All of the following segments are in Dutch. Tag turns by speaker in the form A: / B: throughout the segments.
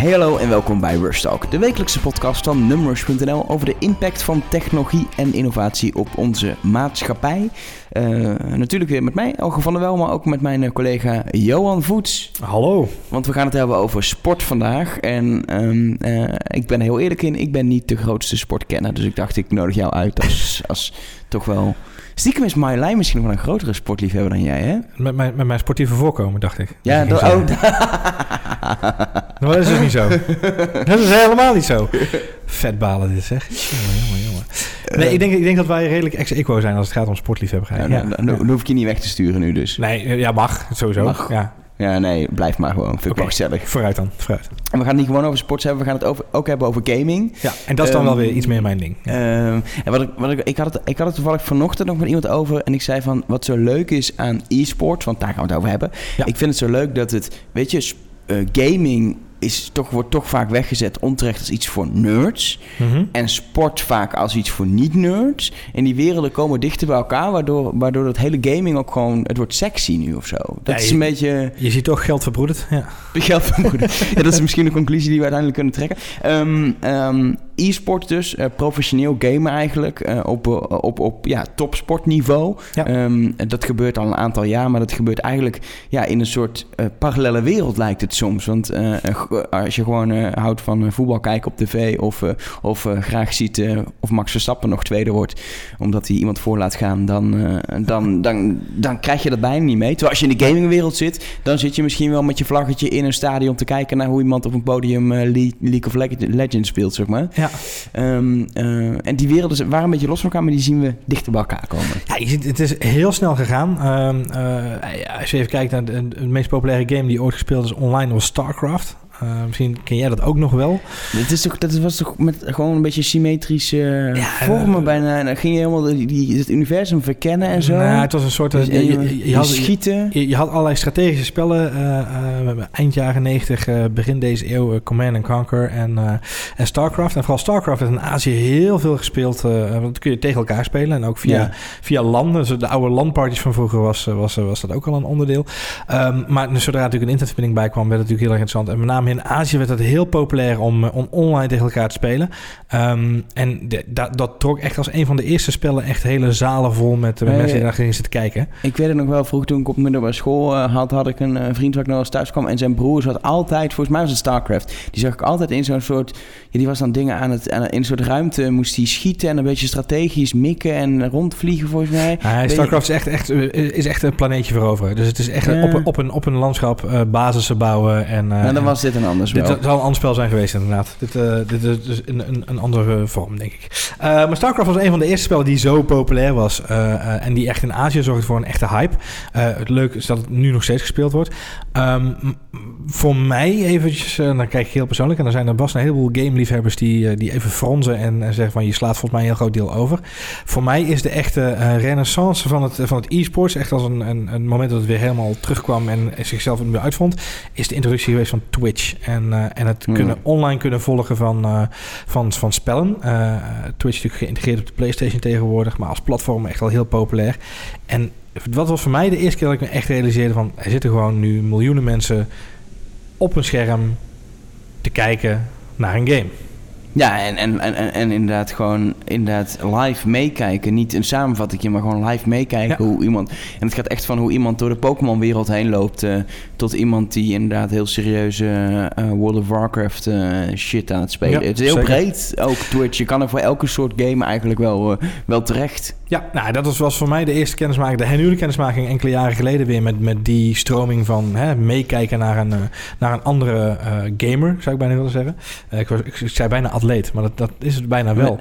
A: Hey hallo en welkom bij Rush Talk, de wekelijkse podcast van Numbers.nl over de impact van technologie en innovatie op onze maatschappij. Uh, natuurlijk weer met mij, Elge van der Wel, maar ook met mijn eh, collega Johan Voets.
B: Hallo.
A: Want we gaan het hebben over sport vandaag. En um, uh, ik ben er heel eerlijk in, ik ben niet de grootste sportkenner. Dus ik dacht, ik nodig jou uit als, als toch wel Stiekem is Marjolein misschien nog wel een grotere sportliefhebber dan jij, hè?
B: Met mijn, met mijn sportieve voorkomen, dacht ik.
A: Ja, dat, oh.
B: dat is dus niet zo. dat is helemaal niet zo. Vetbalen dit, zeg. Jongen, jongen, jongen. Nee, ik denk, ik denk dat wij redelijk ex-equo zijn als het gaat om sportliefhebberij.
A: Ja, ja, dan, dan, hoef ik je niet weg te sturen nu dus.
B: Nee, ja, mag. Sowieso. Mag. Ja.
A: Ja, nee, blijf maar gewoon. Vind ik okay. wel gezellig.
B: Vooruit dan, vooruit.
A: En we gaan het niet gewoon over sports hebben, we gaan het over, ook hebben over gaming.
B: Ja, en dat is dan um, wel weer iets meer mijn ding.
A: Ja. Um, en wat ik, wat ik, ik, had het, ik had het toevallig vanochtend nog met iemand over en ik zei van, wat zo leuk is aan e-sport, want daar gaan we het over hebben. Ja. Ik vind het zo leuk dat het, weet je, uh, gaming is toch, wordt toch vaak weggezet onterecht als iets voor nerds. Mm-hmm. En sport vaak als iets voor niet-nerds. En die werelden komen dichter bij elkaar, waardoor, waardoor dat hele gaming ook gewoon... Het wordt sexy nu of zo. Dat ja, is
B: je,
A: een beetje...
B: Je ziet toch geld verbroederd, ja.
A: Geld verbroederd. ja, dat is misschien een conclusie die we uiteindelijk kunnen trekken. Um, um, e-sport dus, uh, professioneel gamen eigenlijk, uh, op, uh, op, op ja, topsportniveau. Ja. Um, dat gebeurt al een aantal jaar, maar dat gebeurt eigenlijk ja, in een soort parallele wereld lijkt het soms. Want als je gewoon houdt van voetbal kijken op tv of, of graag ziet of Max Verstappen nog tweede wordt, omdat hij iemand voor laat gaan, dan, dan, dan, dan krijg je dat bijna niet mee. Terwijl als je in de gamingwereld zit, dan zit je misschien wel met je vlaggetje in een stadion te kijken naar hoe iemand op een podium League of Legends speelt, zeg maar.
B: Ja.
A: Um, en die werelden waren een beetje los van elkaar, maar die zien we dichter bij elkaar komen.
B: Ja, je ziet, het is heel snel gegaan. Um, uh, als je even kijkt naar de, meest populaire game die ooit gespeeld is online was StarCraft. Uh, misschien ken jij dat ook nog wel.
A: Dit is toch, dat was toch met gewoon een beetje symmetrische ja, vormen uh, bijna. En dan ging je helemaal die, die, het universum verkennen en zo.
B: Nou, het was een soort... Dus,
A: je, je, je, had, schieten.
B: Je, je, had allerlei strategische spellen. Uh, eind jaren 90, begin deze eeuw, Command and Conquer en, en StarCraft. En vooral StarCraft werd in Azië heel veel gespeeld. want dat kun je tegen elkaar spelen. En ook via, ja. via landen. Dus de oude landparties van vroeger was, was, was dat ook al een onderdeel. Um, maar zodra natuurlijk een internetverbinding bij kwam, werd het natuurlijk heel erg interessant. En met name in Azië werd het heel populair om, om online tegen elkaar te spelen. Um, en de, dat, dat trok echt als een van de eerste spellen echt hele zalen vol met, met
A: Nee,
B: mensen die daar gingen zitten kijken.
A: Ik weet het nog wel, vroeg toen ik op middelbare school uh, had, had ik een uh, vriend waar ik nog eens thuis kwam. En zijn broer zat altijd, volgens mij was het StarCraft. Die zag ik altijd in zo'n soort, ja, die was dan dingen aan het, aan, in een soort ruimte, moest hij schieten en een beetje strategisch mikken en rondvliegen volgens mij.
B: Ja, StarCraft is echt, echt, is echt een planeetje veroveren. Dus het is echt op, een, op, een, op een landschap uh, basissen bouwen. En,
A: nou, dan was dit een anders
B: Dit zal een ander spel zijn geweest, inderdaad. Dit, uh, dit is dus een, een, een, andere vorm, denk ik. Uh, maar StarCraft was een van de eerste spellen die zo populair was. Uh, en die echt in Azië zorgde voor een echte hype. het leuke is dat het nu nog steeds gespeeld wordt. Um, voor mij eventjes, dan kijk ik heel persoonlijk. En er zijn er vast een heleboel game-liefhebbers die, die even fronzen en, en, zeggen van... je slaat volgens mij een heel groot deel over. Voor mij is de echte renaissance van het, van het e-sports... echt als een, een, een moment dat het weer helemaal terugkwam en zichzelf weer uitvond... is de introductie geweest van Twitch. En, uh, en het mm. kunnen, online kunnen volgen van, uh, van, van spellen. Uh, Twitch is natuurlijk geïntegreerd op de PlayStation tegenwoordig, maar als platform echt al heel populair. En wat was voor mij de eerste keer dat ik me echt realiseerde van... er zitten gewoon nu miljoenen mensen op een scherm te kijken naar een game.
A: Ja, en, en, en, en inderdaad gewoon inderdaad live meekijken. Niet een samenvatting, maar gewoon live meekijken ja. hoe iemand... En het gaat echt van hoe iemand door de Pokémon-wereld heen loopt... Uh, tot iemand die inderdaad heel serieuze uh, World of Warcraft uh, shit aan het spelen. Ja, het is heel zeker. breed, ook Twitch. Je kan er voor elke soort game eigenlijk wel, wel terecht.
B: Ja, nou, dat was, was voor mij de eerste kennismaking, de hernieuwde kennismaking enkele jaren geleden weer met, met die stroming van hè, meekijken naar een, naar een andere gamer, zou ik bijna willen zeggen. ik, was, ik zei bijna atleet, maar dat, dat is het bijna wel.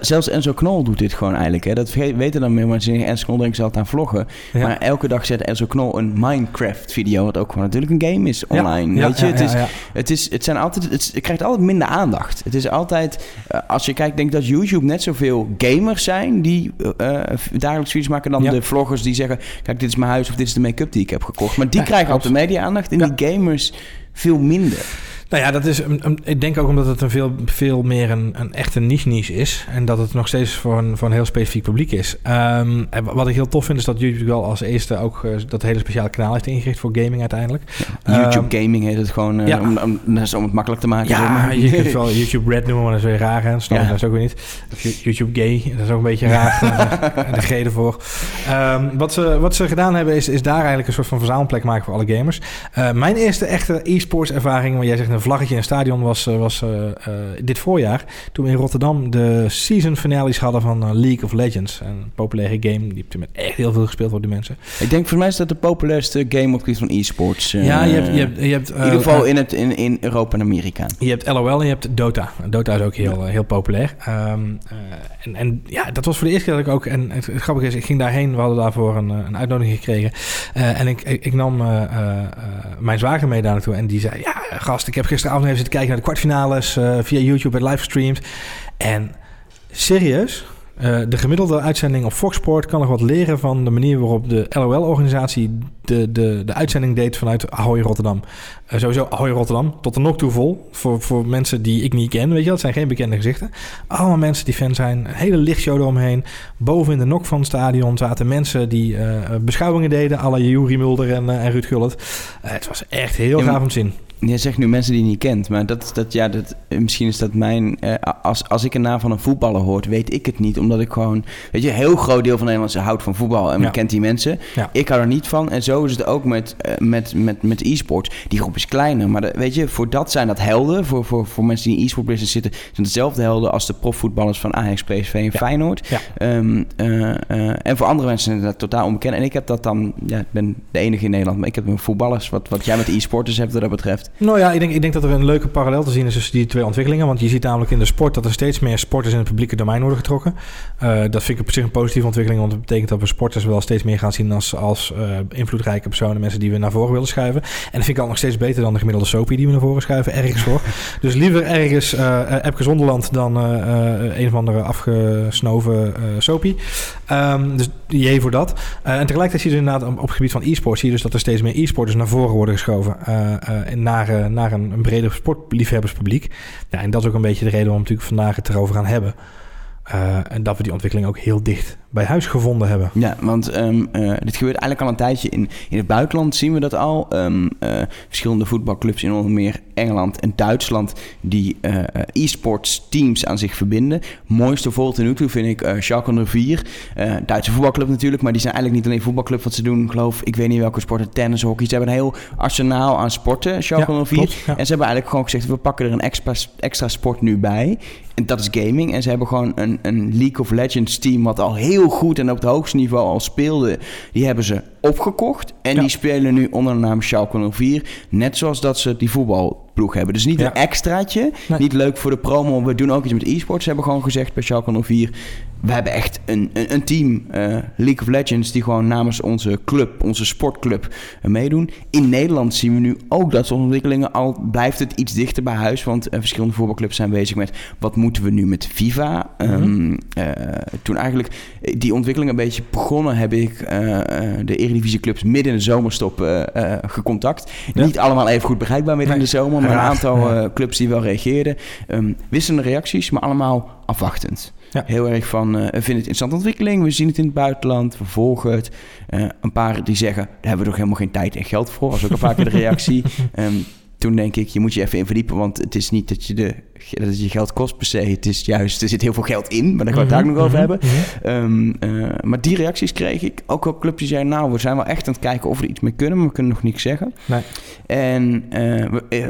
A: Zelfs Enzo Knol doet dit gewoon eigenlijk. Hè? Dat weten dan meer mensen. Enzo Knol denkt ze altijd aan vloggen. Ja. Maar elke dag zet Enzo Knol een Minecraft-video, wat ook gewoon natuurlijk een game is online.
B: Ja,
A: weet je? Het, is, het, is, het, zijn altijd, het, het, krijgt altijd minder aandacht. Het is altijd, uh, als je kijkt, denk ik dat YouTube net zoveel gamers zijn die uh, dagelijks video's maken dan de vloggers die zeggen: Kijk, dit is mijn huis of dit is de make-up die ik heb gekocht. Maar die krijgen altijd media-aandacht en die gamers veel minder.
B: Nou ja, dat is, een, ik denk ook omdat het een veel, veel meer een, een echte niche-niche is. En dat het nog steeds voor een, voor een heel specifiek publiek is. Um, wat ik heel tof vind, is dat YouTube wel als eerste ook uh, dat hele speciale kanaal heeft ingericht voor gaming uiteindelijk.
A: Ja, YouTube um, Gaming heet het gewoon, uh, ja. om, om, om, het makkelijk te maken.
B: Ja, zeg maar. je kunt wel YouTube Red noemen, maar dat is weer raar. Hè? Snap ja. dat is ook weer niet. Of YouTube Gay, dat is ook een beetje raar. de G ervoor. Um, wat, ze, wat ze gedaan hebben, is, is daar eigenlijk een soort van verzamelplek maken voor alle gamers. Uh, mijn eerste echte e-sports ervaring, waar jij zegt een vlaggetje in een stadion, was, was dit voorjaar. Toen we in Rotterdam de season finales hadden van League of Legends. Een populaire game. Die heeft met echt heel veel gespeeld door die mensen.
A: Ik denk voor mij is dat de populairste game op gebied van e-sports.
B: Ja, je hebt... Je hebt, je hebt
A: in ieder geval in, het, in, in Europa en Amerika.
B: Je hebt LOL en je hebt Dota. Dota is ook heel, ja. heel populair. Um, en, en ja, dat was voor de eerste keer dat ik ook... En het, het grappige is, ik ging daarheen. We hadden daarvoor een, een uitnodiging gekregen. En ik, ik, ik nam mijn zwager mee daar naartoe. En die zei... Ja, gast, ik heb gisteravond even zitten kijken naar de kwartfinales... via YouTube, het livestreams. En serieus... Uh, de gemiddelde uitzending op Fox Sport kan nog wat leren van de manier waarop de LOL-organisatie de, de, de uitzending deed vanuit Ahoy Rotterdam. Uh, sowieso Ahoy Rotterdam, tot de nok toe vol. Voor, voor mensen die ik niet ken, weet je dat zijn geen bekende gezichten. Allemaal mensen die fan zijn. Een hele lichtshow eromheen. Boven in de nok van het stadion zaten mensen die uh, beschouwingen deden. Alle Juri Mulder en, en Ruud Gullit. het was echt heel gaaf om te zien.
A: Je zegt nu mensen die je niet kent, maar dat, dat, ja, dat, misschien is dat mijn. Eh, als, als ik een naam van een voetballer hoort, weet ik het niet. Omdat ik gewoon. Weet je, een heel groot deel van Nederlandse houdt van voetbal en ja. kent die mensen. Ja. Ik hou er niet van. En zo is het ook met, uh, met, met, met e-sport. Die groep is kleiner, maar weet je, voor dat zijn dat helden. Voor, voor, voor mensen die in e-sport business zitten, zijn dezelfde helden als de profvoetballers van Ajax, PSV en ja. Feyenoord. Um, uh, en voor andere mensen zijn dat totaal onbekend. En ik heb dat dan. Ja, ik ben de enige in Nederland, maar ik heb mijn voetballers. Wat, wat jij met e-sporters hebt, wat dat betreft.
B: Nou ja, ik denk, ik denk dat er een leuke parallel te zien is tussen die twee ontwikkelingen. Want je ziet namelijk in de sport dat er steeds meer sporters in het publieke domein worden getrokken. Uh, dat vind ik op zich een positieve ontwikkeling, want dat betekent dat we sporters wel steeds meer gaan zien als, als uh, invloedrijke personen, mensen die we naar voren willen schuiven. En dat vind ik al nog steeds beter dan de gemiddelde soapie die we naar voren schuiven, ergens voor. dus liever ergens uh, Epke Zonderland dan een of andere afgesnoven soapie. Um, dus jee voor dat. en tegelijkertijd zie je inderdaad op, het gebied van e-sport, zie je dus dat er steeds meer e-sporters naar voren worden geschoven. naar, naar een, een breder sportliefhebberspubliek. Ja, en dat is ook een beetje de reden waarom we natuurlijk vandaag het erover gaan hebben. Uh, en dat we die ontwikkeling ook heel dicht bij huis gevonden hebben.
A: Ja, want um, uh, dit gebeurt eigenlijk al een tijdje in, in het buitenland. Zien we dat al. Um, uh, verschillende voetbalclubs in onder meer Engeland en Duitsland... die e-sports teams aan zich verbinden. Mooiste voorbeeld tot nu toe vind ik Schalke 04. Duitse voetbalclub natuurlijk, maar die zijn eigenlijk niet alleen voetbalclub. Wat ze doen, geloof ik, weet niet welke sporten, tennis, hockey. Ze hebben een heel arsenaal aan sporten, Schalke ja, 04. Klopt, ja. En ze hebben eigenlijk gewoon gezegd, we pakken er een extra, extra sport nu bij... En dat is gaming. En ze hebben gewoon een, een League of Legends team... wat al heel goed en op het hoogste niveau al speelde. Die hebben ze opgekocht. En ja. die spelen nu onder de naam Schalke 04. Net zoals dat ze die voetbalploeg hebben. Dus niet ja. een extraatje. Nee. Niet leuk voor de promo. We doen ook iets met e-sports. Ze hebben gewoon gezegd bij Schalke 04 we hebben echt een, een, een team, uh, League of Legends, die gewoon namens onze club, onze sportclub, uh, meedoen. In Nederland zien we nu ook dat soort ontwikkelingen, al blijft het iets dichter bij huis, want uh, verschillende voetbalclubs zijn bezig met wat moeten we nu met FIFA. Mm -hmm. um, toen eigenlijk die ontwikkeling een beetje begonnen, heb ik de Eredivisieclubs midden in de zomerstop gecontact. Ja. Niet allemaal even goed bereikbaar midden in de zomer, maar een aantal ja. clubs die wel reageerden. Um, wisselende reacties, maar allemaal afwachtend. Ja. Heel erg van, uh, we vinden het interessante ontwikkeling, we zien het in het buitenland, we volgen het. Uh, een paar die zeggen, daar hebben we toch helemaal geen tijd en geld voor. Dat is ook een paar keer de reactie. Um, toen denk ik, je moet je even in verdiepen, want het is niet dat je, de, dat het je geld kost per se. Het is juist, er zit heel veel geld in, maar daar gaan we het mm -hmm, daar nog over mm -hmm, hebben. -hmm. um, uh, maar die reacties kreeg ik. Ook clubs die zeiden, nou, we zijn wel echt aan het kijken of we er iets mee kunnen, maar we kunnen nog niks zeggen. Nee. En uh, we, uh,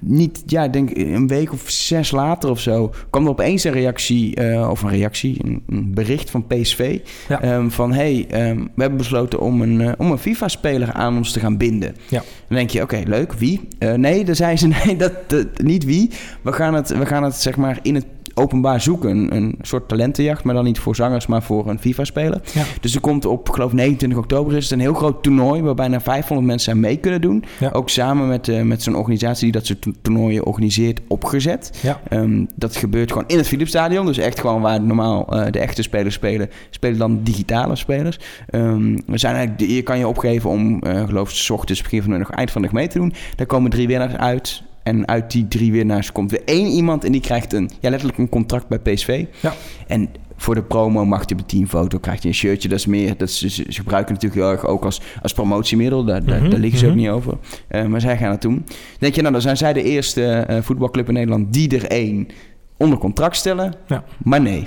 A: niet, ja, ik denk een week of zes later of zo, kwam er opeens een reactie, of een reactie, een, een, bericht van PSV, ja. um, van hey, um, we hebben besloten om een, om een FIFA-speler aan ons te gaan binden. Ja. Dan denk je, oké, okay, leuk, wie? Uh, nee, dan zei ze, nee, dat, niet wie. We gaan het, we gaan het zeg maar in het openbaar zoeken. Een soort talentenjacht, maar dan niet voor zangers, maar voor een FIFA-speler. Ja. Dus er komt op, geloof 29 oktober is het een heel groot toernooi... waar bijna 500 mensen aan mee kunnen doen. Ja. Ook samen met, uh, met zo'n organisatie die dat soort toernooien organiseert, opgezet. Ja. Um, dat gebeurt gewoon in het Philipsstadion. Dus echt gewoon waar normaal uh, de echte spelers spelen... spelen dan digitale spelers. Um, we zijn eigenlijk, je kan je opgeven om, uh, geloof ik, s ochtends, begin van de middag, eind van de dag mee te doen. Daar komen drie winnaars uit En uit die drie winnaars komt weer één iemand en die krijgt een, ja, letterlijk een contract bij PSV.
B: Ja.
A: En voor de promo mag je op de teamfoto, krijg je een shirtje. Dat is meer, dat ze, ze gebruiken natuurlijk heel erg ook als, als promotiemiddel. Daar, daar,
B: Mhm,
A: daar liggen ze ook
B: mhm.
A: niet over. Eh, maar zij gaan het doen. Denk je, nou, dan zijn zij de eerste eh, voetbalclub in Nederland die er één onder contract stellen.
B: Ja.
A: Maar nee.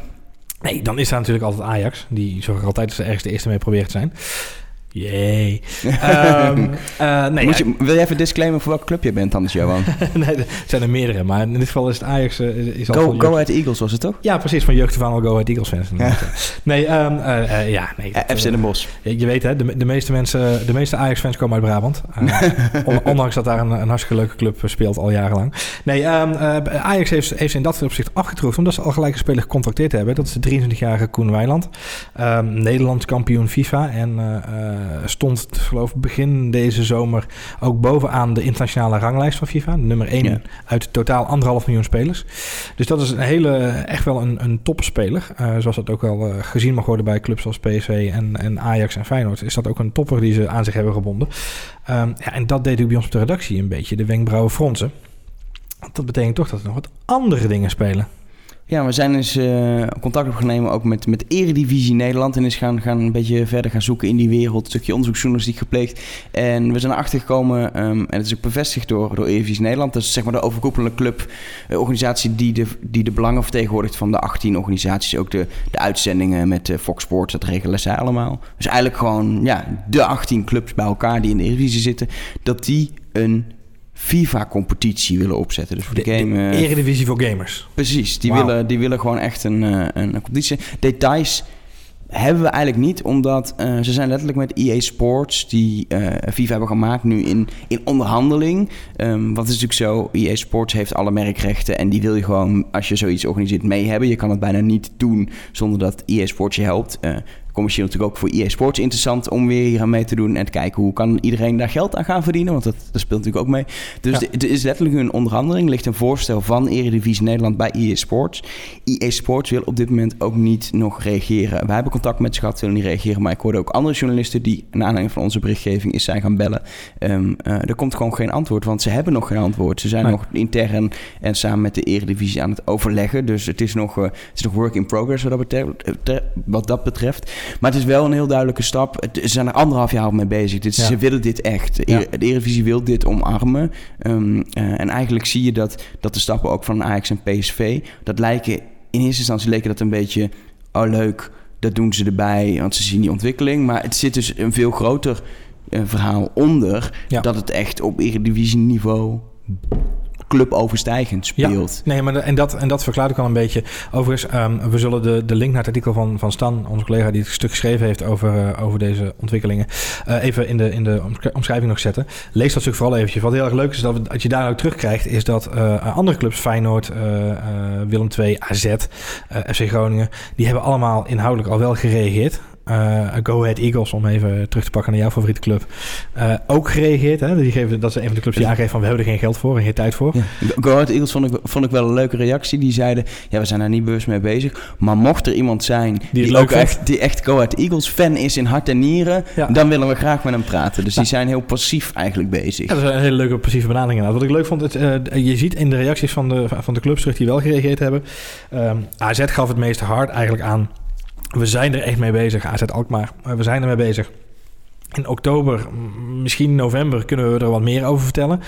B: Nee, dan is daar natuurlijk altijd Ajax. Die zorgen er altijd dat ze ergens de eerste mee proberen te zijn. Jee. Ehm, eh, nee,
A: Moet je, wil je even disclaimen voor welke club je bent, anders Johan?
B: nee, er zijn er meerdere. Maar in dit geval is het Ajax. eh, is al
A: Go, Go Ahead Eagles was het toch?
B: Ja, precies. Van jeugd van al Go Ahead Eagles fans. Nee, ehm, eh, eh, ja, nee.
A: Eh,
B: dat,
A: FC
B: eh,
A: Den Bosch.
B: je je weet hè, de, de meeste mensen, de meeste Ajax-fans komen uit Brabant. Eh, on- ondanks dat daar een, een hartstikke leuke club eh, speelt al jarenlang. Nee, ehm, eh, Ajax heeft, heeft ze in dat opzicht afgetroefd omdat ze al gelijk een speler gecontracteerd hebben. Dat is de 23-jarige Koen Weiland. Ehm, Nederlands kampioen FIFA en eh, eh, stond, geloof ik, begin deze zomer ook bovenaan de internationale ranglijst van FIFA. Nummer 1
A: Ja.
B: uit totaal anderhalf miljoen spelers. Dus dat is een hele, echt wel een, een topspeler. Eh, zoals dat ook wel eh, gezien mag worden bij clubs zoals PSV en, en Ajax en Feyenoord. Is dat ook een topper die ze aan zich hebben gebonden. Ehm, ja, en dat deed ook bij ons op de redactie een beetje. De wenkbrauwen fronsen. Want Dat betekent toch dat er nog wat andere dingen spelen.
A: Ja, we zijn dus eh, contact opgenomen ook met, met Eredivisie Nederland. En is gaan, gaan een beetje verder gaan zoeken in die wereld. Een stukje onderzoeksjournalistiek gepleegd. En we zijn erachter gekomen, ehm, en het is ook bevestigd door, door Eredivisie Nederland. Dat is zeg maar de overkoepelende club, eh, organisatie die de, die de belangen vertegenwoordigt van de 18 organisaties. Ook de, de uitzendingen met eh, Fox Sports, dat regelen zij allemaal. Dus eigenlijk gewoon ja, de 18 clubs bij elkaar die in de Eredivisie zitten. Dat die een FIFA-competitie willen opzetten. Dus voor de,
B: De,
A: game...
B: de
A: eh,
B: Eredivisie voor gamers.
A: Precies, die, willen, die willen gewoon echt een, eh, een competitie. Details hebben we eigenlijk niet, omdat eh, ze zijn letterlijk met EA Sports, die eh, FIFA hebben gemaakt, nu in, in onderhandeling. Ehm wat is natuurlijk zo, EA Sports heeft alle merkrechten en die wil je gewoon, als je zoiets organiseert, mee hebben. Je kan het bijna niet doen zonder dat EA Sports je helpt. Commercieel natuurlijk ook voor EA Sports interessant om weer hier aan mee te doen en te kijken hoe kan iedereen daar geld aan gaan verdienen, want dat, dat speelt natuurlijk ook mee. Dus
B: Ja.
A: het is letterlijk een onderhandeling, ligt een voorstel van Eredivisie Nederland bij EA Sports. EA Sports wil op dit moment ook niet nog reageren. Wij hebben contact met ze gehad, willen niet reageren, maar ik hoorde ook andere journalisten die, naar aanleiding van onze berichtgeving, is zijn gaan bellen. Ehm, eh, er komt gewoon geen antwoord, want ze hebben nog geen antwoord. Ze zijn
B: Nee.
A: nog intern en samen met de Eredivisie aan het overleggen, dus het is nog, eh, het is nog work in progress wat dat betreft. te- Wat dat betreft. Maar het is wel een heel duidelijke stap. Het, ze zijn er anderhalf jaar al mee bezig.
B: Ja.
A: Ze willen dit echt. De,
B: Ja.
A: De Eredivisie wil dit omarmen. Ehm, eh, en eigenlijk zie je dat, dat de stappen ook van Ajax en PSV... dat lijken... In eerste instantie leken dat een beetje... oh leuk, dat doen ze erbij, want ze zien die ontwikkeling. Maar het zit dus een veel groter eh, verhaal onder...
B: Ja.
A: dat het echt op Eredivisie niveau cluboverstijgend
B: Ja.
A: speelt.
B: Nee, maar de- en, dat, en dat verklaart ook al een beetje. Overigens, ehm, we zullen de, de link naar het artikel van, van Stan, onze collega die het stuk geschreven heeft over, eh, over deze ontwikkelingen, eh, even in de, in de omsch- omschrijving nog zetten. Lees dat stuk vooral eventjes. Wat heel erg leuk is, dat we, dat je daar ook terugkrijgt, is dat eh, andere clubs, Feyenoord, Willem II, AZ, FC Groningen, die hebben allemaal inhoudelijk al wel gereageerd. Eh, Go Ahead Eagles, om even terug te pakken naar jouw favoriete club, eh, ook gereageerd. Hè? Die geven, dat is een van de clubs die aangeeft van we hebben er geen geld voor en geen tijd voor.
A: Ja. Go Ahead Eagles vond ik, vond ik wel een leuke reactie. Die zeiden, ja, we zijn daar niet bewust mee bezig. Maar mocht er iemand zijn die, ook echt, die echt Go Ahead Eagles fan is in hart en nieren...
B: Ja.
A: dan willen we graag met hem praten. Dus die zijn heel passief eigenlijk bezig.
B: Ja, dat is een hele leuke passieve benadering. Wat ik leuk vond, het, eh, je ziet in de reacties van de, van de clubs terug die wel gereageerd hebben. Ehm, AZ gaf het meest hard eigenlijk aan. We zijn er echt mee bezig, AZ Alkmaar. We zijn er mee bezig. In oktober, misschien november, kunnen we er wat meer over vertellen.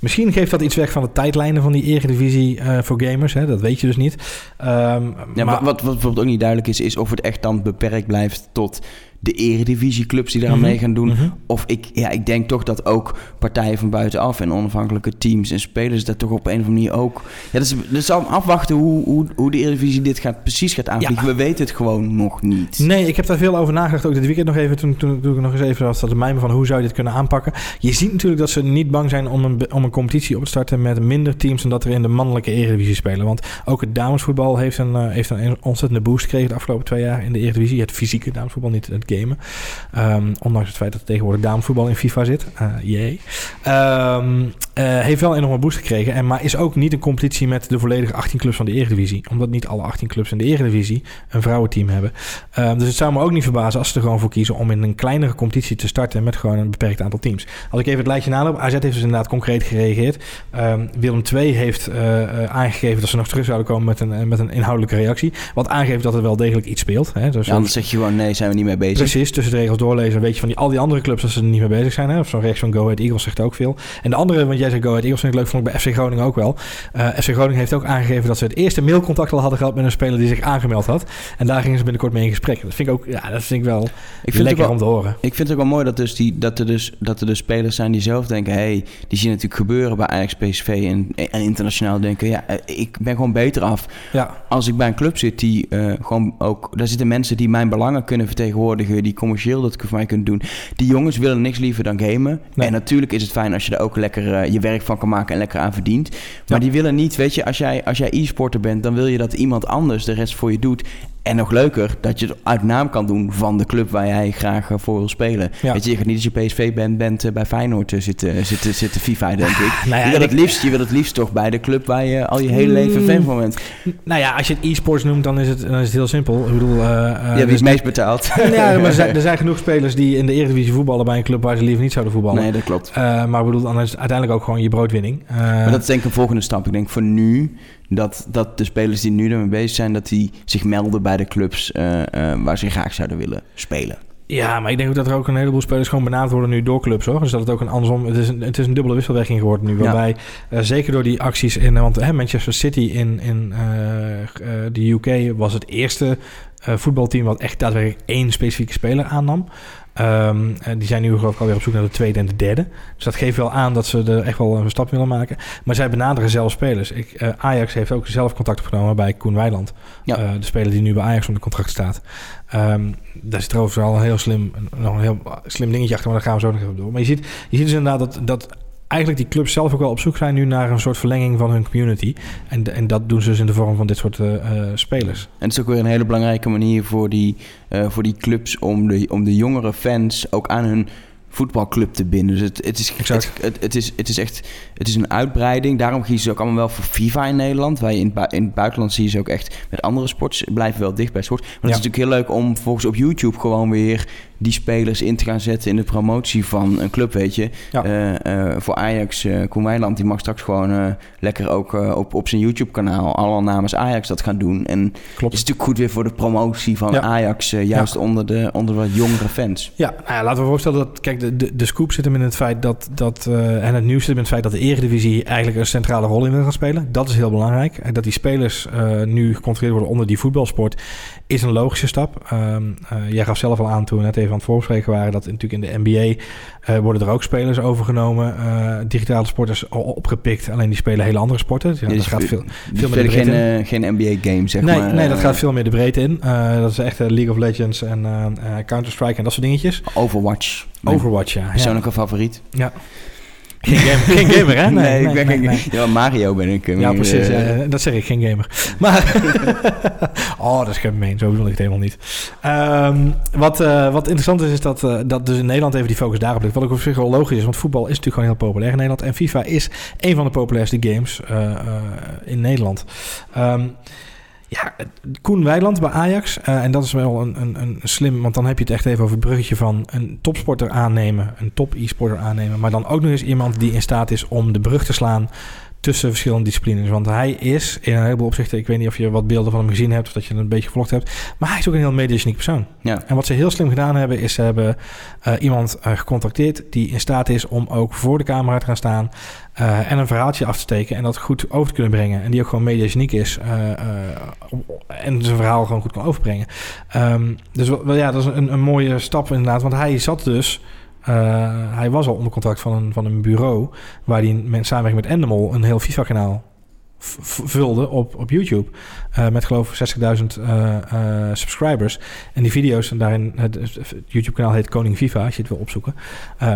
B: Misschien geeft dat iets weg van de tijdlijnen van die eredivisie eh voor gamers. Hè? Dat weet je dus niet. Ehm,
A: Ja,
B: maar,
A: wat, wat, wat bijvoorbeeld ook niet duidelijk is, is of het echt dan beperkt blijft tot de eredivisieclubs die daaraan
B: Mhm,
A: mee gaan doen.
B: mhm.
A: Of ik, ja, ik denk toch dat ook partijen van buitenaf en onafhankelijke teams en spelers dat toch op een of andere manier ook. Ja, dus, dus zal afwachten hoe, hoe, hoe de Eredivisie dit gaat, precies gaat aanvliegen.
B: Ja.
A: We weten het gewoon nog niet.
B: Nee, ik heb daar veel over nagedacht. Ook dit weekend nog even. Toen, toen, toen ik nog eens even was. Dat de mijmen van hoe zou je dit kunnen aanpakken. Je ziet natuurlijk dat ze niet bang zijn om een, om een competitie op te starten met minder teams dan dat er in de mannelijke Eredivisie spelen. Want ook het damesvoetbal heeft een, eh, heeft een ontzettende boost gekregen de afgelopen twee jaar in de Eredivisie. Het fysieke damesvoetbal, niet het gamen. Ehm, ondanks het feit dat er tegenwoordig damesvoetbal in FIFA zit. Eh jee. Ehm, Uh, heeft wel een enorme boost gekregen. En, maar is ook niet een competitie met de volledige 18 clubs van de Eredivisie. Omdat niet alle 18 clubs in de Eredivisie een vrouwenteam hebben. Uh, dus het zou me ook niet verbazen als ze er gewoon voor kiezen om in een kleinere competitie te starten met gewoon een beperkt aantal teams. Als ik even het lijstje naloop. AZ heeft dus inderdaad concreet gereageerd. Willem II heeft uh, aangegeven dat ze nog terug zouden komen met een, met een inhoudelijke reactie. Wat aangeeft dat er wel degelijk iets speelt. Hè.
A: Dus ja, anders zeg je gewoon nee, zijn we niet mee bezig.
B: Precies, tussen de regels doorlezen weet je van die, al die andere clubs dat ze er niet mee bezig zijn. Hè. Of zo'n rechts van Go Ahead Eagles zegt ook veel. En de andere, want jij zegt Go Ahead Eagles vind ik leuk, vond ik bij FC Groningen ook wel. Uh, FC Groningen heeft ook aangegeven dat ze het eerste mailcontact al hadden gehad met een speler die zich aangemeld had. En daar gingen ze binnenkort mee in gesprek. Dat vind ik ook, ja, dat vind ik wel ik vind lekker wel, om te horen.
A: Ik vind het ook wel mooi dat, dus die, dat, er dus, dat er dus spelers zijn die zelf denken, hey, die zien natuurlijk gebeuren bij Ajax, PSV en, en internationaal denken, ja, eh, ik ben gewoon beter af. Ja. Als ik bij een club zit die uh, gewoon ook, daar zitten mensen die mijn belangen kunnen vertegenwoordigen, die commercieel dat voor mij kunnen doen. Die jongens willen niks liever dan gamen. En natuurlijk is het fijn als je er ook lekker uh, je werk van kan maken en lekker aan verdient. Maar die willen niet, weet je, als jij, als jij e-sporter bent, dan wil je dat iemand anders de rest voor je doet. En nog leuker, dat je het uit naam kan doen van de club waar jij graag eh, voor wil spelen. Weet je, je gaat niet als je PSV bent, bent uh, bij Feyenoord zitten, zitten, zitten FIFA, denk ik. Ah, nou ja, je, wil het liefst, je wil het liefst toch bij de club waar je al je hele leven fan van bent.
B: Nou ja, als je het e-sports noemt, dan is het, dan is het heel simpel. Ik bedoel... Uh,
A: ja, wie is het meest betaald?
B: ja, maar er zijn, er zijn, genoeg spelers die in de Eredivisie voetballen bij een club waar ze liever niet zouden voetballen.
A: Nee, dat klopt.
B: maar ik bedoel, dan is het uiteindelijk ook gewoon je broodwinning.
A: maar dat is denk ik een volgende stap. Ik denk voor nu dat, dat de spelers die nu ermee bezig zijn, dat die zich melden bij de clubs uh, uh, waar ze graag zouden willen spelen.
B: Ja, maar ik denk ook dat er ook een heleboel spelers gewoon benaderd worden nu door clubs hoor. Dus dat het ook een andersom. Het is een, het is een dubbele wisselwerking geworden nu. Waarbij ja. uh, zeker door die acties in. Want hè, Manchester City in, in de UK was het eerste voetbalteam wat echt daadwerkelijk één specifieke speler aannam. Um, die zijn nu geloof ik alweer op zoek naar de tweede en de derde. Dus dat geeft wel aan dat ze er echt wel een stap willen maken. Maar zij benaderen zelf spelers. Ik, uh, Ajax heeft ook zelf contact opgenomen bij Koen Weiland. Ja. Uh, de speler die nu bij Ajax onder contract staat. Um, daar zit trouwens wel een heel slim, nog een heel slim dingetje achter, maar daar gaan we zo nog even door. Maar je ziet, je ziet dus inderdaad dat, dat eigenlijk die clubs zelf ook wel op zoek zijn nu naar een soort verlenging van hun community. En, en dat doen ze dus in de vorm van dit soort uh, spelers.
A: En het is ook weer een hele belangrijke manier voor die, uh, voor die clubs om de, om de jongere fans ook aan hun voetbalclub te binden. Dus het, het, is, het, het, het, is, het is echt het is een uitbreiding. Daarom kiezen ze ook allemaal wel voor FIFA in Nederland. Wij in, in het buitenland zie je ze ook echt met andere sports. Blijven wel dicht bij sport. Maar het is natuurlijk heel leuk om volgens op YouTube gewoon weer die spelers in te gaan zetten in de promotie van een club, weet je. Ja. Uh, uh, voor Ajax, uh, Koen Weiland, die mag straks gewoon lekker ook op, op zijn YouTube-kanaal alle namens Ajax dat gaan doen. En Klopt. is natuurlijk goed weer voor de promotie van Ajax, juist onder, de, onder wat jongere fans.
B: Ja, nou ja, laten we voorstellen dat, kijk, de, de, de scoop zit hem in het feit dat, dat en het nieuws zit hem in het feit dat de Eredivisie eigenlijk een centrale rol in wil gaan spelen. Dat is heel belangrijk. En dat die spelers nu gecontroleerd worden onder die voetbalsport is een logische stap. Um, jij gaf zelf al aan toen we net even aan het voorspreken waren... dat natuurlijk in de NBA worden er ook spelers overgenomen. Digitale sporters opgepikt. Alleen die spelen hele andere sporten.
A: Ja, dat gaat veel, veel meer de geen, uh, geen NBA-game, zeg
B: nee,
A: maar.
B: Nee, dat gaat veel meer de breedte in. dat is echt League of Legends en Counter-Strike en dat soort dingetjes.
A: Overwatch.
B: Overwatch, ja.
A: Persoonlijke ja. favoriet.
B: Ja. Geen, gamer, geen gamer, hè?
A: Nee, nee, nee ik ben nee, geen Ja, Mario ben ik.
B: Ja, precies. Uh, dat zeg ik, geen gamer. Maar, oh, dat is gemeen. Zo wil ik het helemaal niet. Um, wat, uh, wat interessant is, is dat, uh, dat dus in Nederland even die focus daarop ligt. Wat ook op zich wel logisch is, want voetbal is natuurlijk gewoon heel populair in Nederland. En FIFA is een van de populairste games in Nederland. Um, Koen Weiland bij Ajax. Uh, en dat is wel een, een, een slim, want dan heb je het echt even over het bruggetje van een topsporter aannemen, een top e-sporter aannemen, maar dan ook nog eens iemand die in staat is om de brug te slaan tussen verschillende disciplines. Want hij is in een heleboel opzichten, ik weet niet of je wat beelden van hem gezien hebt of dat je een beetje gevolgd hebt, maar hij is ook een heel mediageniek persoon. Ja. En wat ze heel slim gedaan hebben, is ze hebben uh, iemand uh, gecontacteerd die in staat is om ook voor de camera te gaan staan uh, en een verhaaltje af te steken en dat goed over te kunnen brengen. En die ook gewoon mediageniek is en zijn verhaal gewoon goed kan overbrengen. Um, dus wel, ja, dat is een, een mooie stap inderdaad, want hij zat dus hij was al onder contract van een, van een bureau waar hij in samenwerking met Endemol een heel FIFA-kanaal vulde op, op YouTube. Uh, met geloof ik 60.000 uh, uh, subscribers. En die video's, en daarin, het, het YouTube-kanaal heet Koning FIFA, als je het wil opzoeken.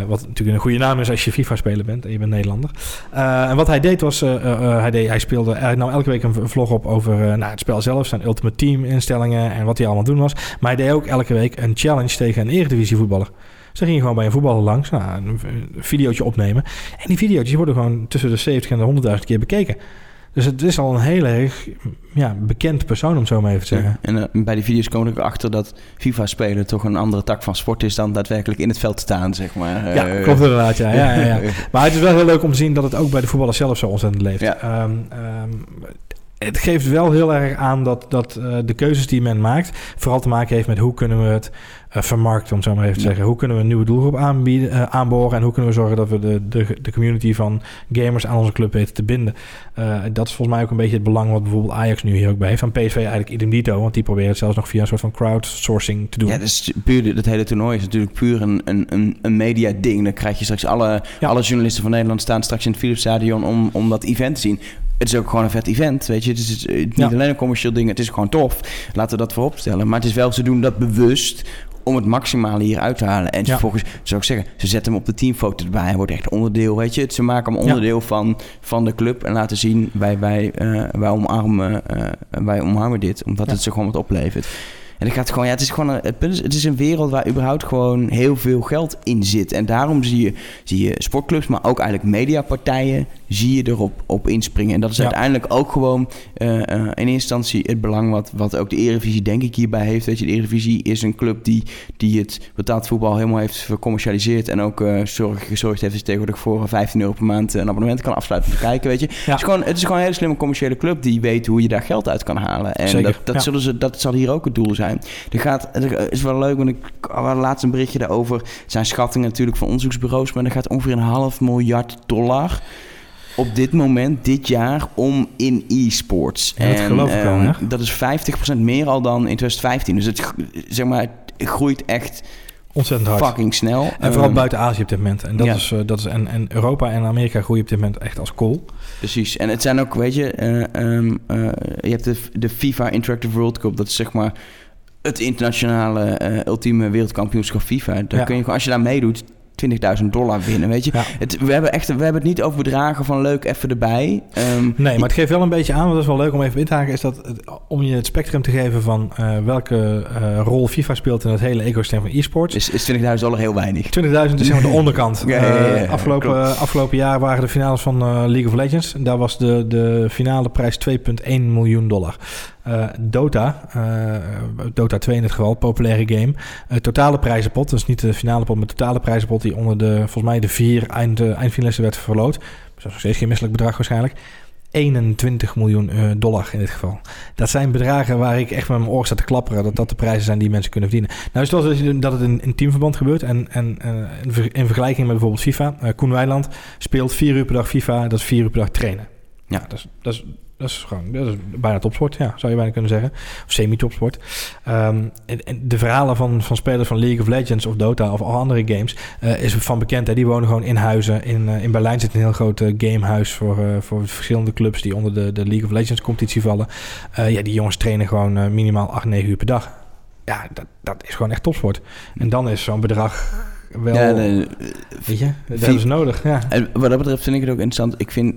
B: Wat natuurlijk een goede naam is als je FIFA-speler bent en je bent Nederlander. en wat hij deed was, hij, deed, hij speelde nou elke week een vlog op over nou, het spel zelf, zijn Ultimate Team instellingen en wat hij allemaal doen was. Maar hij deed ook elke week een challenge tegen een eredivisie voetballer. Ze gingen gewoon bij een voetballer langs, nou, een, videootje opnemen. En die video's worden gewoon tussen de 70 en de 100.000 keer bekeken. Dus het is al een heel erg ja, bekend persoon, om zo maar even te zeggen.
A: en uh, bij die video's kom ik erachter dat FIFA-spelen toch een andere tak van sport is dan daadwerkelijk in het veld staan, zeg maar.
B: Ja, uh, klopt inderdaad, ja, ja, ja, ja. Maar het is wel heel leuk om te zien dat het ook bij de voetballers zelf zo ontzettend leeft. Ja. Um, um, het geeft wel heel erg aan dat, dat uh, de keuzes die men maakt... vooral te maken heeft met hoe kunnen we het uh, vermarkten, om zo maar even te zeggen. Hoe kunnen we een nieuwe doelgroep aanbieden, uh, aanboren... en hoe kunnen we zorgen dat we de, de, de community van gamers aan onze club weten te binden. dat is volgens mij ook een beetje het belang wat bijvoorbeeld Ajax nu hier ook bij heeft. Van PSV eigenlijk idem dito, want die proberen het zelfs nog via een soort van crowdsourcing te doen.
A: Ja, dus puur, het hele toernooi is natuurlijk puur een, een, een media ding. Dan krijg je straks alle, alle journalisten van Nederland staan straks in het Philips Stadion om, om dat event te zien het is ook gewoon een vet event, weet je. Het is niet alleen een commercieel ding, het is gewoon tof. Laten we dat voorop stellen. Maar het is wel, ze doen dat bewust om het maximale hier uit te halen. En vervolgens, zou ik zeggen, ze zetten hem op de teamfoto erbij. Hij wordt echt onderdeel, weet je. Ze maken hem onderdeel van, van de club en laten zien, wij, wij, uh, wij, omarmen, uh, wij omarmen dit. Omdat het ze gewoon wat oplevert. En het gaat gewoon, ja, het is gewoon een, het is, het is een wereld waar überhaupt gewoon heel veel geld in zit. En daarom zie je, zie je sportclubs, maar ook eigenlijk mediapartijen, zie je erop op inspringen. En dat is uiteindelijk ook gewoon uh, uh, in eerste instantie het belang wat, wat ook de Eredivisie denk ik hierbij heeft. Weet je, de Eredivisie is een club die, die het betaald voetbal helemaal heeft vercommercialiseerd en ook uh, zorg, gezorgd heeft dat je tegenwoordig voor 15 euro per maand een abonnement kan afsluiten te kijken, weet je. Het, is gewoon, het is gewoon een hele slimme commerciële club die weet hoe je daar geld uit kan halen. En Zeker, dat, dat, zullen ze, dat zal hier ook het doel zijn. Er gaat, het is wel leuk, want ik had laatst een berichtje daarover. Het zijn schattingen natuurlijk van onderzoeksbureaus, maar er gaat ongeveer een half miljard dollar op dit moment, dit jaar, om in e-sports.
B: Ja, dat en, geloof ik wel,
A: um, Dat is 50% meer al dan in 2015. Dus het, zeg maar, het groeit echt
B: ontzettend hard.
A: Fucking snel.
B: En vooral um, buiten Azië op dit moment. En, dat ja. is, uh, dat is, en, en Europa en Amerika groeien op dit moment echt als kool.
A: Precies. En het zijn ook, weet je, uh, um, uh, je hebt de, de FIFA Interactive World Cup. Dat is zeg maar het internationale uh, ultieme wereldkampioenschap FIFA. Daar ja. kun je, als je daar meedoet, 20.000 dollar winnen, weet je. Ja. Het, we, hebben echt, we hebben het niet over bedragen van leuk even erbij.
B: Um, nee, maar het geeft wel een beetje aan, want dat is wel leuk om even in te haken... is dat het, om je het spectrum te geven van uh, welke uh, rol FIFA speelt... in het hele ecosysteem van e-sports.
A: Is, is 20.000 dollar heel weinig.
B: 20.000 is zeg maar de onderkant. ja, afgelopen, afgelopen jaar waren de finales van League of Legends. En daar was de, de finale prijs 2,1 miljoen dollar. Uh, Dota, uh, Dota 2 in het geval, populaire game. Uh, totale prijzenpot, dus niet de finale pot, maar totale prijzenpot die onder de, volgens mij de vier eind, eindfinalisten werd verloot. Dat is nog steeds geen misselijk bedrag waarschijnlijk. 21 miljoen dollar in dit geval. Dat zijn bedragen waar ik echt met mijn oor sta te klapperen. Dat dat de prijzen zijn die mensen kunnen verdienen. Nou is het wel dat het in, in teamverband gebeurt. En, en in vergelijking met bijvoorbeeld FIFA. Koen Weiland speelt vier uur per dag FIFA. Dat is vier uur per dag trainen. Ja, dat is, dat is dat is gewoon dat is bijna topsport, ja, zou je bijna kunnen zeggen. Of semi-topsport. Um, en, en, de verhalen van, van spelers van League of Legends of Dota of al andere games uh, is van bekend. Hè? Die wonen gewoon in huizen. In, uh, in Berlijn zit een heel groot uh, gamehuis voor, voor verschillende clubs die onder de, de League of Legends competitie vallen. ja, die jongens trainen gewoon minimaal 8, 9 uur per dag. Ja, dat, dat is gewoon echt topsport. En dan is zo'n bedrag wel... Ja, nee, weet je, dat ze nodig. Ja.
A: En wat dat betreft vind ik het ook interessant. Ik vind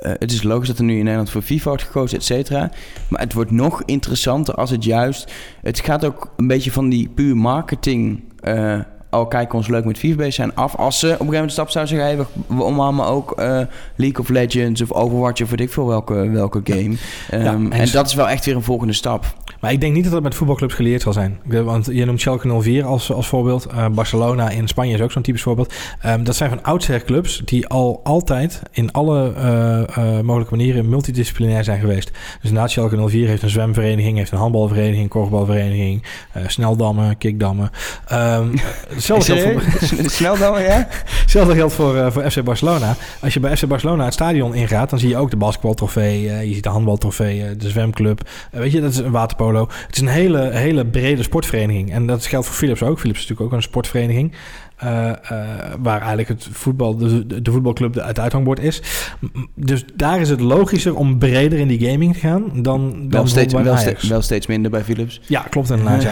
A: uh, het is logisch dat er nu in Nederland voor FIFA wordt gekozen, et cetera. Maar het wordt nog interessanter als het juist... Het gaat ook een beetje van die puur marketing... Uh, oh, kijk, ons leuk met FIFA bezig zijn af. Als ze op een gegeven moment stap zouden zeggen... Hey, we omarmen ook uh, League of Legends of Overwatch... of weet ik veel welke, welke game. Ja. Um, ja, en, en dat is wel echt weer een volgende stap.
B: Maar ik denk niet dat het met voetbalclubs geleerd zal zijn. Want je noemt Schalke 04 als, als voorbeeld. Uh, Barcelona in Spanje is ook zo'n typisch voorbeeld. Um, dat zijn van oudsher clubs die al altijd in alle uh, uh, mogelijke manieren multidisciplinair zijn geweest. Dus inderdaad, Schalke 04 heeft een zwemvereniging, heeft een handbalvereniging, korfbalvereniging, kickdammen, kickdammen. Um, hetzelfde geldt voor...
A: Sneldammen, ja?
B: hetzelfde geldt voor, voor FC Barcelona. Als je bij FC Barcelona het stadion ingaat, dan zie je ook de basketbaltrofee, je ziet de handbaltrofee, de zwemclub. weet je, dat is een waterpolo het is een hele, hele brede sportvereniging. En dat geldt voor Philips ook. Philips is natuurlijk ook een sportvereniging. Waar eigenlijk het voetbal, de, de voetbalclub het uithangbord is. Dus daar is het logischer om breder in die gaming te gaan dan, dan
A: wel, steeds, wel, wel, steeds minder bij Philips.
B: Ja, klopt inderdaad.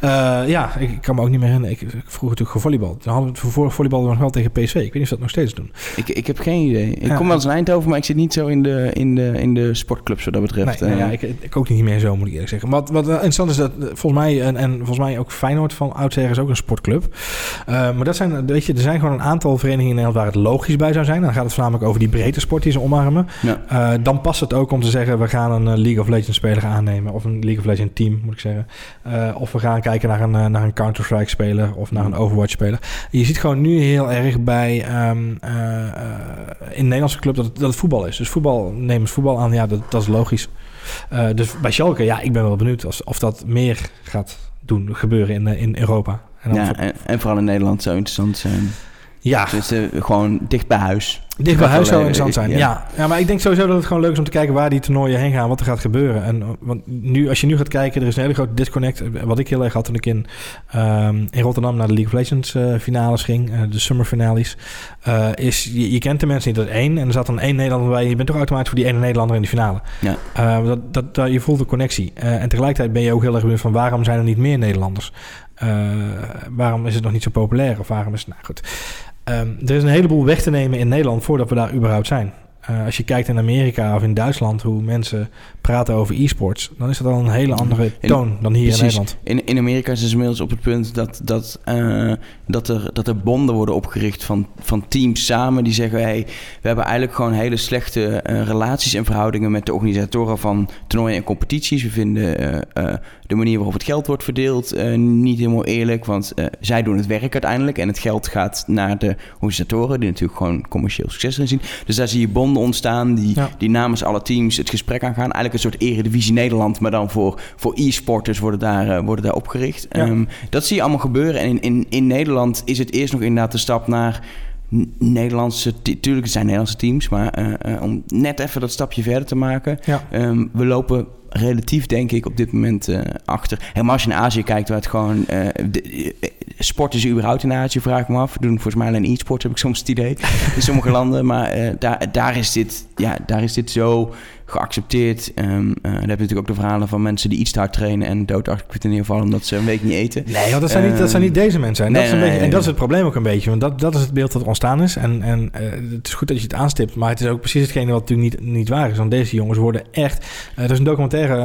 B: ja, ja ik, kan me ook niet meer herinneren. Ik, ik vroeg natuurlijk volleybal. Dan hadden we het voor volleybal nog wel tegen PSV. Ik weet niet of ze dat nog steeds doen.
A: Ik, ik heb geen idee. Ik kom wel eens in Eindhoven, maar ik zit niet zo in de, in de, in de sportclubs wat dat betreft.
B: Nee, ja, ik, ik ook niet meer zo, moet ik eerlijk zeggen. Wat, wat interessant is dat volgens mij, en, en volgens mij ook Feyenoord van oudsher is ook een sportclub. Uh, maar dat zijn, weet je, er zijn gewoon een aantal verenigingen in Nederland waar het logisch bij zou zijn. Dan gaat het voornamelijk over die breedte sport die ze omarmen. Ja. Uh, dan past het ook om te zeggen, we gaan een League of Legends speler aannemen. Of een League of Legends team, moet ik zeggen. Uh, of we gaan kijken naar een, naar een Counter-Strike speler of naar een Overwatch speler. Je ziet gewoon nu heel erg bij um, in Nederlandse club dat het, dat het voetbal is. Dus voetbal, nemen voetbal aan, ja, dat, dat is logisch. Uh, dus bij Schalke, ja, ik ben wel benieuwd als, of dat meer gaat doen gebeuren in, in Europa.
A: En ja, en, en, vooral in Nederland zou interessant zijn.
B: Ja.
A: Dus uh, gewoon dicht bij huis.
B: Dicht bij huis zou interessant zijn, ja. ja. maar ik denk sowieso dat het gewoon leuk is om te kijken waar die toernooien heen gaan, wat er gaat gebeuren. En want nu, als je nu gaat kijken, er is een hele grote disconnect. Wat ik heel erg had toen ik in, um, in Rotterdam naar de League of Legends uh, finales ging, uh, de summer finales, uh, is je, je, kent de mensen niet. Dat één en er zat dan één Nederlander bij. Je bent toch automatisch voor die ene Nederlander in de finale. Ja. dat, dat, dat, je voelt de connectie. en tegelijkertijd ben je ook heel erg benieuwd van waarom zijn er niet meer Nederlanders? waarom is het nog niet zo populair? Of waarom is het... Nou goed. Um, er is een heleboel weg te nemen in Nederland voordat we daar überhaupt zijn. Uh, als je kijkt in Amerika of in Duitsland hoe mensen praten over e-sports, dan is dat al een hele andere toon dan hier in Nederland.
A: In, in Amerika is het inmiddels op het punt dat, dat, uh, dat, er, dat er bonden worden opgericht van, van teams samen die zeggen: hey, we hebben eigenlijk gewoon hele slechte uh, relaties en verhoudingen met de organisatoren van toernooien en competities. We vinden de manier waarop het geld wordt verdeeld niet helemaal eerlijk, want zij doen het werk uiteindelijk en het geld gaat naar de organisatoren die natuurlijk gewoon commercieel succes erin zien. Dus daar zie je bonden ontstaan die, die namens alle teams het gesprek aangaan. Eigenlijk een soort eredivisie Nederland, maar dan voor, voor e-sporters worden daar, uh, worden daar opgericht. Um, dat zie je allemaal gebeuren. En in, in, in Nederland is het eerst nog inderdaad de stap naar Nederlandse, tuurlijk zijn Nederlandse teams, maar uh, uh, om net even dat stapje verder te maken. Ja. Um, we lopen relatief, denk ik, op dit moment uh, achter. Helemaal als je naar Azië kijkt, waar het gewoon... Uh, de, sport is überhaupt in Azië, vraag ik me af. We doen volgens mij alleen e-sport, heb ik soms het idee. in sommige landen. Maar daar, daar, is dit, ja, daar is dit zo geaccepteerd. Um, uh, dan heb je natuurlijk ook de verhalen van mensen die iets te hard trainen en doodachtig in ieder geval omdat ze een week niet eten.
B: Nee, want dat zijn, niet, dat zijn niet deze mensen. En, nee, dat, is een beetje, en dat is het probleem ook een beetje. Want dat, dat is het beeld dat ontstaan is. En, en uh, het is goed dat je het aanstipt, maar het is ook precies hetgene wat natuurlijk niet, niet waar is. Want deze jongens worden echt... Uh, er is een documentaire,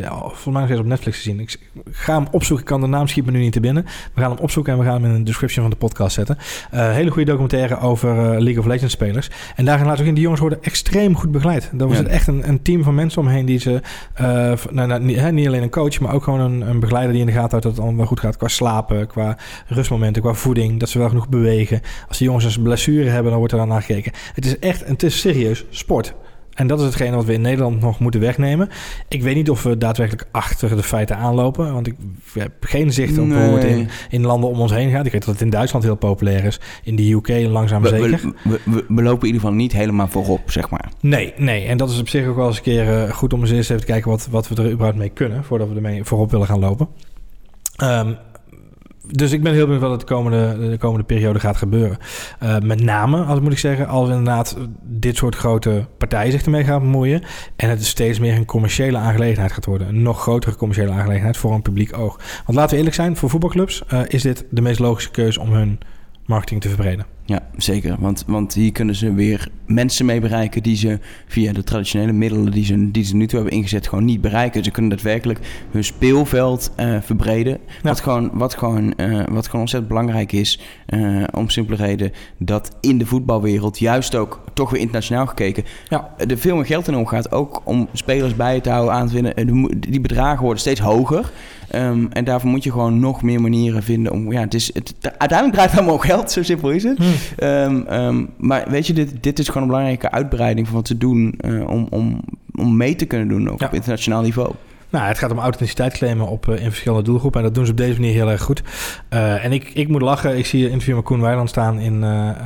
B: ja, volgens mij nog eens op Netflix gezien. Ik ga hem opzoeken, ik kan de naam schiet me nu niet te binnen. We gaan hem opzoeken en we gaan hem in de description van de podcast zetten. hele goede documentaire over League of Legends spelers. En daarin laat ook in, die jongens worden extreem goed begeleid. Dat was ja. het echt een een team van mensen omheen die ze... Uh, nou, nou, niet, hè, niet, alleen een coach, maar ook gewoon een, een, begeleider die in de gaten houdt... dat het allemaal goed gaat qua slapen, qua rustmomenten, qua voeding. Dat ze wel genoeg bewegen. Als de jongens een blessure hebben, dan wordt er dan naar gekeken. Het is echt, het is serieus sport. En dat is hetgene wat we in Nederland nog moeten wegnemen. Ik weet niet of we daadwerkelijk achter de feiten aanlopen. Want ik heb geen zicht op hoe het in, in, landen om ons heen gaat. Ik weet dat het in Duitsland heel populair is. In de UK langzaam we, zeker.
A: We, we, we, lopen in ieder geval niet helemaal voorop, zeg maar.
B: Nee, nee. En dat is op zich ook wel eens een keer uh, goed om eens even te kijken... Wat, wat we er überhaupt mee kunnen... voordat we ermee voorop willen gaan lopen. Um, dus ik ben heel benieuwd wat het de komende, de komende periode gaat gebeuren. Uh, met name, als moet ik zeggen, als inderdaad dit soort grote partijen zich ermee gaan bemoeien. En het steeds meer een commerciële aangelegenheid gaat worden. Een nog grotere commerciële aangelegenheid voor een publiek oog. Want laten we eerlijk zijn, voor voetbalclubs uh, is dit de meest logische keuze om hun marketing te verbreden.
A: Ja, zeker. Want, want hier kunnen ze weer mensen mee bereiken die ze via de traditionele middelen die ze, die ze nu toe hebben ingezet gewoon niet bereiken. Ze kunnen daadwerkelijk hun speelveld uh, verbreden. Wat, gewoon, wat, gewoon, uh, wat gewoon ontzettend belangrijk is. Uh, om simpele reden dat in de voetbalwereld juist ook toch weer internationaal gekeken ja. er veel meer geld in omgaat. Ook om spelers bij te houden, aan te winnen. Die bedragen worden steeds hoger. Um, en daarvoor moet je gewoon nog meer manieren vinden om. Ja, het is, het, uiteindelijk draait het allemaal geld, zo simpel is het. Hmm. Um, um, maar weet je, dit, dit is gewoon een belangrijke uitbreiding van wat ze doen uh, om, om, om mee te kunnen doen ook op internationaal niveau.
B: Nou, het gaat om authenticiteit claimen op, in verschillende doelgroepen. En dat doen ze op deze manier heel erg goed. en ik, ik moet lachen. Ik zie een interview met Koen Weiland staan in,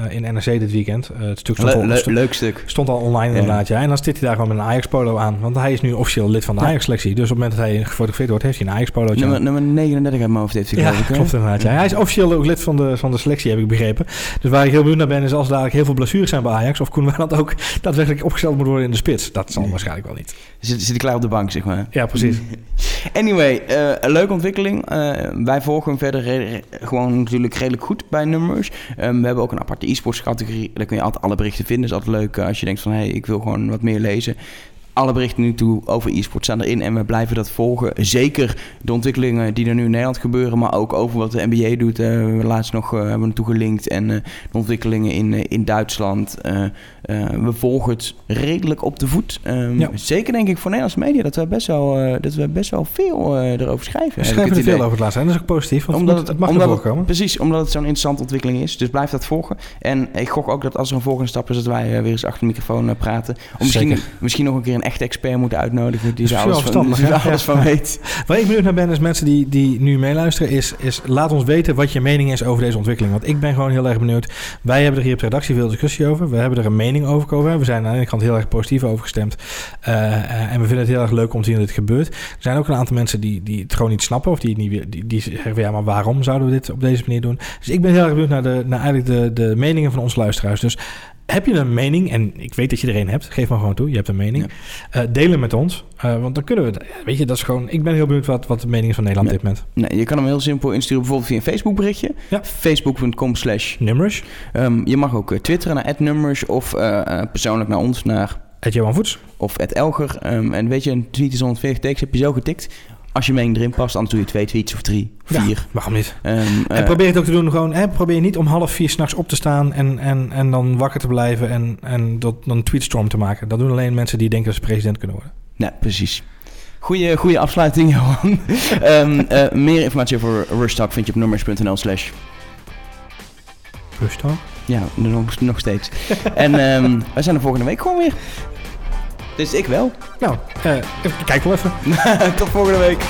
B: in NRC dit weekend. het stuk
A: stond, le le leuk stuk.
B: Stond al online inderdaad, ja. En dan zit hij daar gewoon met een Ajax-polo aan. Want hij is nu officieel lid van de Ajax-selectie. Dus op het moment dat hij gefotografeerd wordt, heeft hij een Ajax-polo.
A: Nummer, nummer 39 uit mijn hoofd heeft hij
B: ja, klopt inderdaad. Ja. Hij is officieel ook lid van de, van de selectie, heb ik begrepen. Dus waar ik heel benieuwd naar ben, is als dadelijk heel veel blessures zijn bij Ajax... of Koen Weiland ook daadwerkelijk opgesteld moet worden in de spits. Dat zal waarschijnlijk wel niet.
A: Zit, zit hij klaar op de bank, zeg maar.
B: Ja, precies.
A: anyway, uh, een leuke ontwikkeling. Uh, wij volgen hem verder gewoon natuurlijk redelijk goed bij nummers. Um, we hebben ook een aparte e-sports categorie. Daar kun je altijd alle berichten vinden. Is altijd leuk uh, als je denkt van... hé, hey, ik wil gewoon wat meer lezen alle berichten nu toe over e-sport staan erin en we blijven dat volgen. Zeker de ontwikkelingen die er nu in Nederland gebeuren, maar ook over wat de NBA doet. Uh, we laatst nog uh, hebben naartoe gelinkt en uh, de ontwikkelingen in, in Duitsland. we volgen het redelijk op de voet. Um, ja. Zeker denk ik voor Nederlandse media dat we best wel, dat we best wel veel erover schrijven.
B: We schrijven er veel over het laatste en dat is ook positief, want omdat het, het mag
A: omdat
B: het,
A: Precies, omdat het zo'n interessante ontwikkeling is. Dus blijf dat volgen. En ik gok ook dat als er een volgende stap is, dat wij weer eens achter de microfoon praten. Om misschien, misschien nog een keer een echt expert moeten uitnodigen die er alles, van, die alles van weet.
B: Waar ik benieuwd naar ben, is mensen die, die nu meeluisteren, is, is laat ons weten wat je mening is over deze ontwikkeling. Want ik ben gewoon heel erg benieuwd. Wij hebben er hier op de redactie veel discussie over. We hebben er een mening over gekomen. We zijn aan de ene kant heel erg positief over gestemd. Uh, en we vinden het heel erg leuk om te zien dat dit gebeurt. Er zijn ook een aantal mensen die, die het gewoon niet snappen. Of die, niet, die, die zeggen, ja, maar waarom zouden we dit op deze manier doen? Dus ik ben heel erg benieuwd naar, de, naar eigenlijk de, de meningen van onze luisteraars. Dus heb je een mening, en ik weet dat je er een hebt, geef maar gewoon toe, je hebt een mening. Ja. Uh, delen met ons, uh, want dan kunnen we, weet je, dat is gewoon, ik ben heel benieuwd wat, wat de mening is van Nederland dit moment.
A: Nee, je kan hem heel simpel insturen, bijvoorbeeld via een Facebook berichtje. Ja. Facebook.com slash
B: Nummers.
A: Um, je mag ook uh, twitteren naar nummers of persoonlijk naar ons naar...
B: Johan Voets.
A: Of Elger. Um, en weet je, een tweet is 140 tekst, heb je zo getikt als je mening erin past, dan doe je twee tweets of drie, vier. Ja,
B: waarom niet? Um, en uh, probeer het ook te doen gewoon... Hè, probeer niet om half vier s'nachts op te staan... En, en, en dan wakker te blijven en, en dat, dan een tweetstorm te maken. Dat doen alleen mensen die denken dat ze president kunnen worden.
A: Ja, precies. Goeie, goeie afsluiting, Johan. um, uh, meer informatie over Rush Talk vind je op nummers.nl slash...
B: Rush Talk?
A: Ja, nog, nog steeds. en um, wij zijn er volgende week gewoon weer. Dus ik wel.
B: Nou, uh, kijk wel even.
A: Tot volgende week.